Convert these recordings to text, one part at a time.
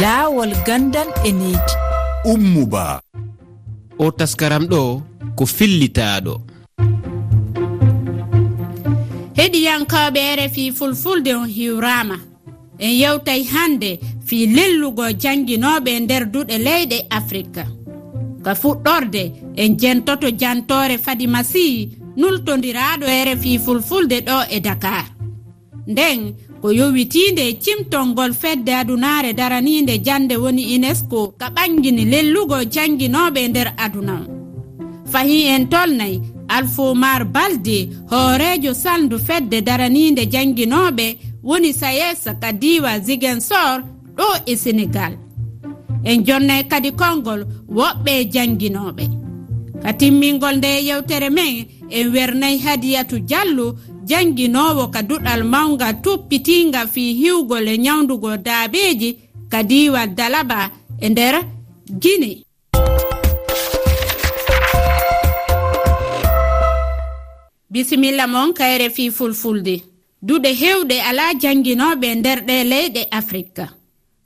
laawol gandal e needi ummuba. O taskaram ɗo ko fillitaɗo heɗiyankoɓe rfi fulfulde on hiwrama en yewtay hande fi lellugo janguinoɓe nder duɗe leyɗe afrique ka fuɗɗorde en jentoto jantore fadi masihi nultodiraɗo rfi fulfulde ɗo e dakar. Nden o yowitinde cimtolngol fedde adunaare daraniinde jannde woni unesco ka ɓangini lellugo jannginooɓe nder aduna. Fahi en tolnayi alfomar balde hooreejo saldu fedde daraniinde jannginooɓe woni sayes ka diwa ziguensor ɗo e sénégal en jonnay kadi konngol woɓɓe jannginooɓe ka timmingol nde yewtere men en wernayi hadiyatu diallo jannginowo ka duɗal mawga tuppitinga fi hiwgol e nyawdugo daabeji ka diwal dalaba e nder guine bisimilla moon kayre fi fulfulde. Duɗe hewɗe ala jannginoɓe nder ɗe leyɗe afrika.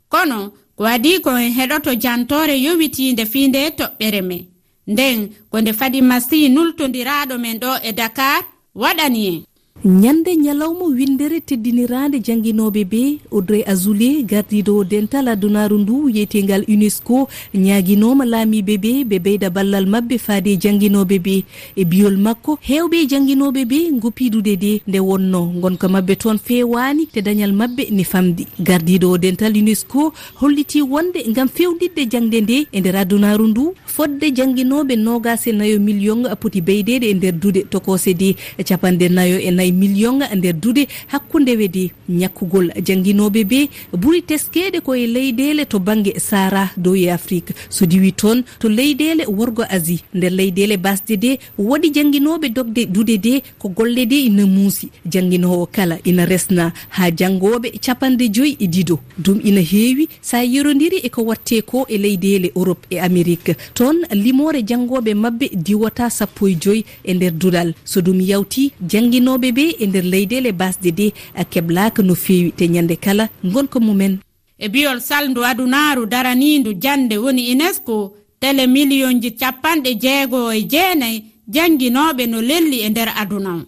Kono ko adi ko en heɗoto jantore yowitinde fi nde toɓɓere men nden ko nde fadi masi nultodiraɗo men ɗo e dakar waɗani en. ñande ñalawma windere teddinirande jangguinoɓe be audrey azoulé gardiɗo dental adunaru ndu wiyetegal unesco ñaguinoma laamiɓe be ɓe ɓeyda ballal mabɓe faade jangguinoɓe be. E biyol makko hewɓe jangguinoɓe be goppidude de nde wonno. Gonka mabɓe toon fewani te dañal mabɓe ni famɗi gardiɗo dental unesco holliti wonde gam fewɗiɗde jangde nde e nder adunaru ndu fodde jangguinoɓe nogas e nayo million poti beydede e nder duuɗe tokose de. E capanɗe nayo e nayi million nder duude hakkunde weede ñakkugol. Jangguinoɓe ɓe ɓuuri teskeɗe koye leyɗele to banggue sara dow e afrique. So diwi toon to leyɗele worgo asie nder leyɗele basde de waɗi jangguinoɓe dogde duude de ko golle de e ina muusi jangguinowo kala ina resna. Ha janggoɓe capanɗe joyyi e ɗiɗo ɗum ina heewi sa yerodiri eko watte ko e leyɗele europe e amérique toon limore janggoɓe mabɓe diwata sappo e joyyi e nder duɗal so ɗum yawti jangguinoɓe fulɓe e nder leyɗele basɗe ɗe keblaka no fewi te ñande kala gonka mumen. E biyol saldu adunaru daranindu jande woni unesco tele miliyon ji capanɗe jeego e jeenayi jannginooɓe no lelli e nder aduna.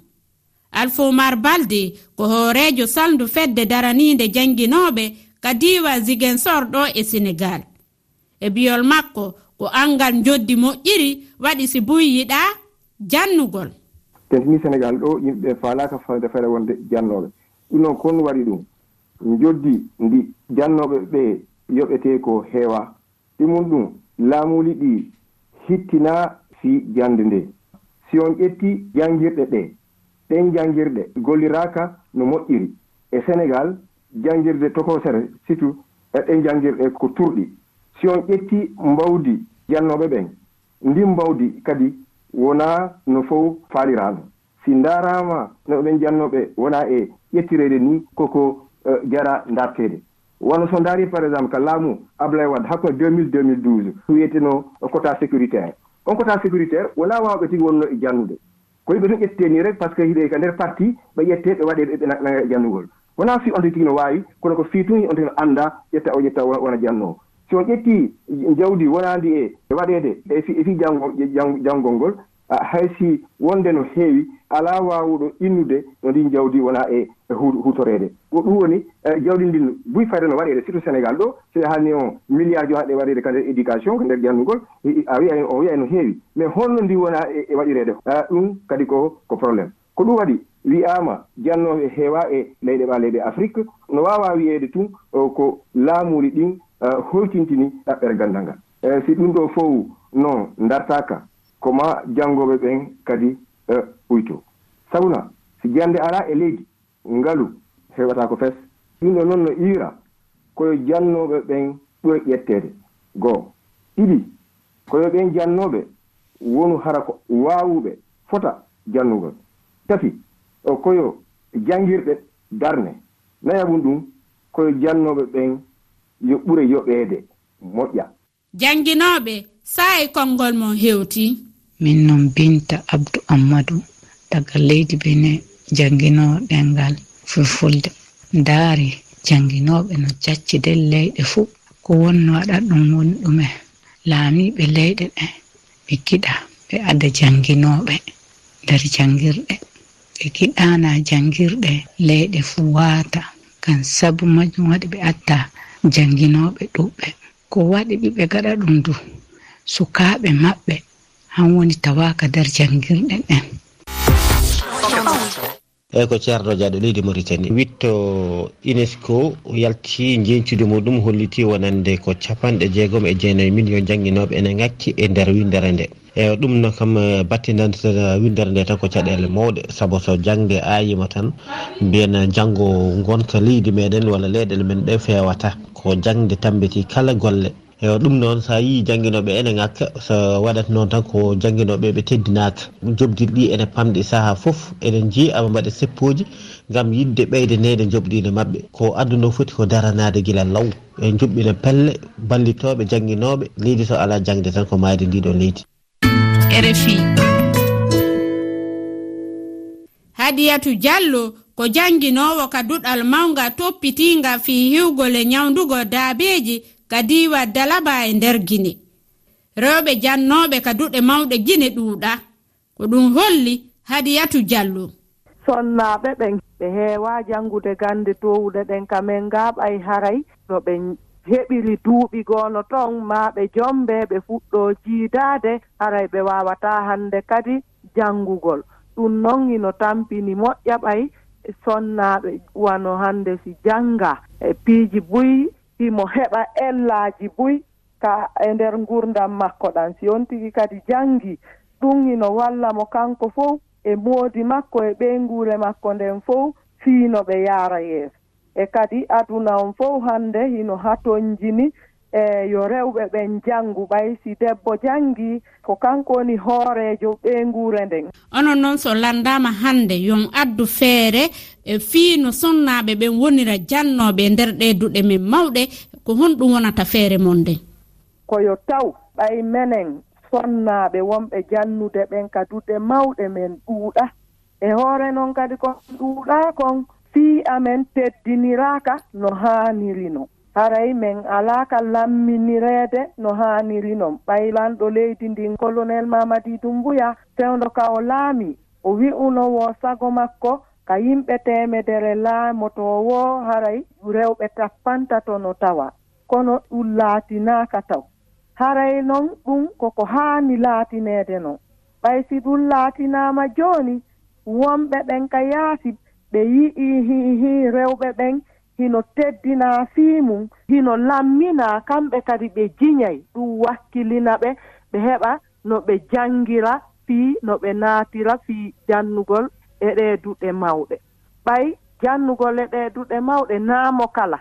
Alfomar balde ko hoorejo saldu fedde daraniinde jannginooɓe ka diwa ziguensor ɗo e sénégal e biyol makko ko angal joddi moƴƴiri waɗi si buy yiɗa jannugol. tengtini sénégal ɗo yimɓeɓe falaka fade fayda wonde jannoɓe ɗum noon kon waɗi ɗum joddi ndi jannoɓe ɓe yoɓete ko heewa. Ɗumum ɗum laamuli ɗi hittina si jande nde si on ƴetti janngirɗe ɗe ɗen janngirɗe golliraka no moƴƴiri. E sénégal janngirde tokosere surtout e ɗen janngirɗe ko turɗi. Si on ƴetti mbawdi jannoɓe ɓen ndin mbawdi kadi wona no fof faalirano si ndaaraama no oɗen jannoɓe wona e ƴettirede ni koko e, jara dartede wono so ndaari par exemple ka laamu ablay wad hakko 2000 2012 wiyeteno quota sécuritaire. On quota sécuritaire wona wawɓe tigi wonno e jannude ko yimɓe tun ƴettite ni rek par ce que hiɗe ka nder parti ɓe ƴette ɓe waɗe ɓe nanga jannugol wona fi on tigi no wawi kono ko fi tun on tigi no annda ƴetta o ƴetta wona jannowo si on ƴetti jawdi wonandi e, e waɗede e, e fi janngo janngol ngol hay si wonde no heewi ala wawuɗo innude no ndin jawdi wona e hutorede ko ɗum woni e, jawdi ndin buy fayde no waɗede surtout sénégal ɗo so hanni on milliard jo haɗe waɗede ka nder éducation ko nder jannugol a wiya o wiya no heewi. Mais holno ndi wona e waɗirede ɗum kadi ko ko probléme ko ɗum waɗi wiyama jannoɓe heewa e leyɗe ɓa leyɗe afrique no wawa wiyede tun ko laamuri ɗin Eh, holtintini ɗaɓɓere gandal ngal. E si ɗum ɗo fof non dartaka koma janngoɓe ɓen kadi eh, ɓuyto sabuna si jande ala e leydi ngalu heɓata ko fes. Ɗum ɗo noon no iira koyo jannoɓe ɓen ɓuri ƴettede goo ɗiɗi koyo ɓen jannoɓe wonu hara ko waawuɓe fota jannugol. Tati o koyo janngirɗe darne. Nayabum ɗum koyo jannoɓe ɓen yo ɓure yoɓeede moƴƴa. Janginoɓe sa'e konngol mon hewti. Min noon binta abdou ammadou daga leydi bene janginowo ɗengal fulfulde. Ndaari janginoɓe no jacci nden leyɗe fuu ko wonno waɗat ɗum woni ɗume. Laamiɓe leyɗe ɗe ɓe giɗa ɓe ada janginoɓe nder jangirɗe. Ɓe giɗana jangirɗe leyɗe fuu waata. Ngam sabu majum waɗi ɓe adda janginoɓe ɗuɓɓe. Ko waɗi ɓiɓe gaɗa ɗum du sukaɓe maɓɓe. Han woni tawaka nder janngirɗe ɗen eyyi ko ceerno diaɗo leydi mauritanie. Witto unesco yalti jencude muɗum holliti wonande ko capanɗe jeegom e jeenayi e million jangguinoɓe ene ngakki e nder windere nde eyyi ɗum no kam eh, battinanta windere nde tan ko caɗele mawɗe. Saabu so jangde ayima tan mbiyen janggo gonka leydi meɗen walla leyɗele men ɗe fewata ko jangde tambiti kala golle. Eyo ɗum noon sa yi jangguinoɓe ene ngakka so waɗat noon tan ko jangguinoɓe ɓe teddinaka jobdirɗi ene pamɗi saaha foof eɗen jii aɓa mbaɗa seppoji gam yidde ɓeydanede jobɗide mabɓe ko aduna foti ko daranade guila law. E joɓɓina pelle ballitoɓe jangguinoɓe leydi so ala jangde tan ko mayde ndiɗo leydi rfi hadiyatu diallo ko jannginowo ka duɗal mawga toppitinga fi hiwgol e nyawdugo daabeji ka diwa dalaba e nder gine. Rewɓe jannoɓe ka duɗe mawɗe gine ɗuuɗa. Ko ɗum holli hadiyatu diallo sonnaɓe ɓen ɓe heewa janngude gannde towuɗe ɗen kamen ngaaɓay haray no ɓe heɓiri duuɓi goono ton ma ɓe jombe ɓe fuɗɗo jiidaade haray ɓe waawata hannde kadi janngugol ɗum noon ino tampini moƴƴa ɓay sonnaaɓe wano hannde si jannga. E piiji buyi himo heɓa ellaaji buyi ka e nder ngurdam makko ɗan. Si on tigi kadi janngi ɗum ino walla mo kanko fof e moodi makko e ɓeyngure makko nden fof fiino ɓe yaara yeeso. e kadi aduna on fof hannde hino hatonjini e yo rewɓe ɓen janngu ɓay si debbo janngi ko kanko woni hoorejo ɓeengure nden. Onon noon so landama hannde yon addu feere e fii no sonnaaɓe ɓen wonira jannooɓe e nder ɗe duɗe men mawɗe ko honɗum wonata feere mon nden koyo taw ɓay menen sonnaaɓe wonɓe jannude ɓen ka duɗe mawɗe men ɗuuɗa. E hoore noon kadi kon ɗuuɗa kon si amen teddiniraaka no haanirino. Haray min alaaka lamminireede no haanirinon ɓaylanɗo leydi ndin colonel mamadidou mbuya fewdo ka o laami o wi'unowo sago makko ka yimɓe temedere laamotowo haray rewɓe tappantato no tawa. Kono ɗum laatinaaka taw. Haray noon ɗum koko haani laatineede noon ɓay si ɗum laatinaama jooni wonɓe ɓen ka yaasi ɓe yi'i hihi rewɓe ɓen hino teddina fii mum hino lammina kamɓe kadi ɓe jiñay ɗum wakkilina ɓe ɓe heɓa no ɓe janngira fii no ɓe naatira fii jannugol e ɗee duɗe mawɗe. Ɓay jannugol e ɗee duɗe mawɗe naamo kala.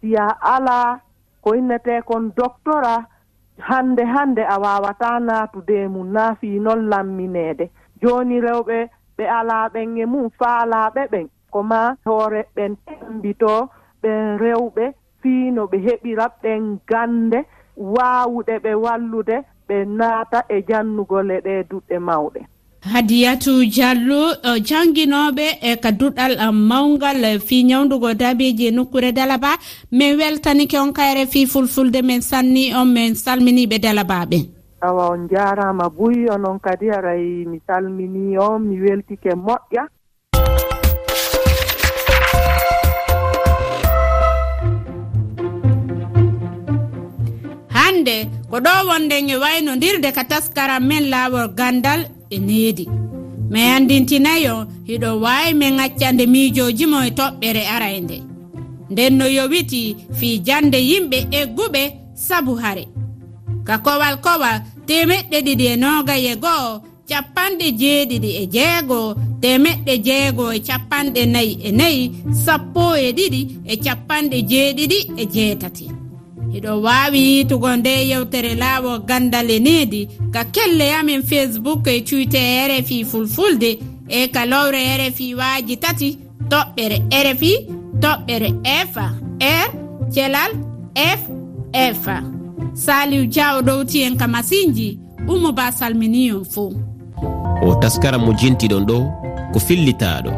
Siya alaa ko innetee kon doctora hannde hannde a waawata naatude mum naa fii noon lammineede. Jooni rewɓe ɓe alaaɓen e mum faalaaɓe ɓen. Ko ma hoore ɓen tembitoo ɓen rewɓe fii no ɓe heɓira ɓen gannde waawuɗe ɓe wallude ɓe naata e janngugole ɗe duɗɗe mawɗe. Hadiyatu diallo uh, e ka duɗɗal uh, e, mawgal e, fi ñawdugo daabiji e nokkure dalaba. Min weltanike on kayre fi fulfulde min sanni on min salminiɓe dalabaɓen awa on jaarama buy onon kadi aray mi salmini on mi weltike moƴƴa. Hande ko ɗo wonden e waynodirde ka taskaram men laawol gandal e needi. Mi andintinayo hiɗo wawi min accande miijoji mo e toɓɓere arayde. Nden no yowiti fii jande yimɓe egguɓe sabu hare. ka kowal kowal temeɗɗe ɗiɗi e nogaye goho capanɗe jeeɗiɗi e jeego. Temeɗɗe jeego e capanɗe nayi e nayi sappo e ɗiɗi e capanɗe jeeɗiɗi e jeetati. Hiɗo wawi yitugo nde yewtere laawo gandal e needi ka kelle amin facebook e cuite rfi fulfulde e ka lowre rfi waaji tati toɓɓere rfi toɓɓere fa r thelal f f saliw diaw ɗowti en ka masinji umo ba salminiyon fo o taskaram mo jintiɗon ɗo ko fillitaɗo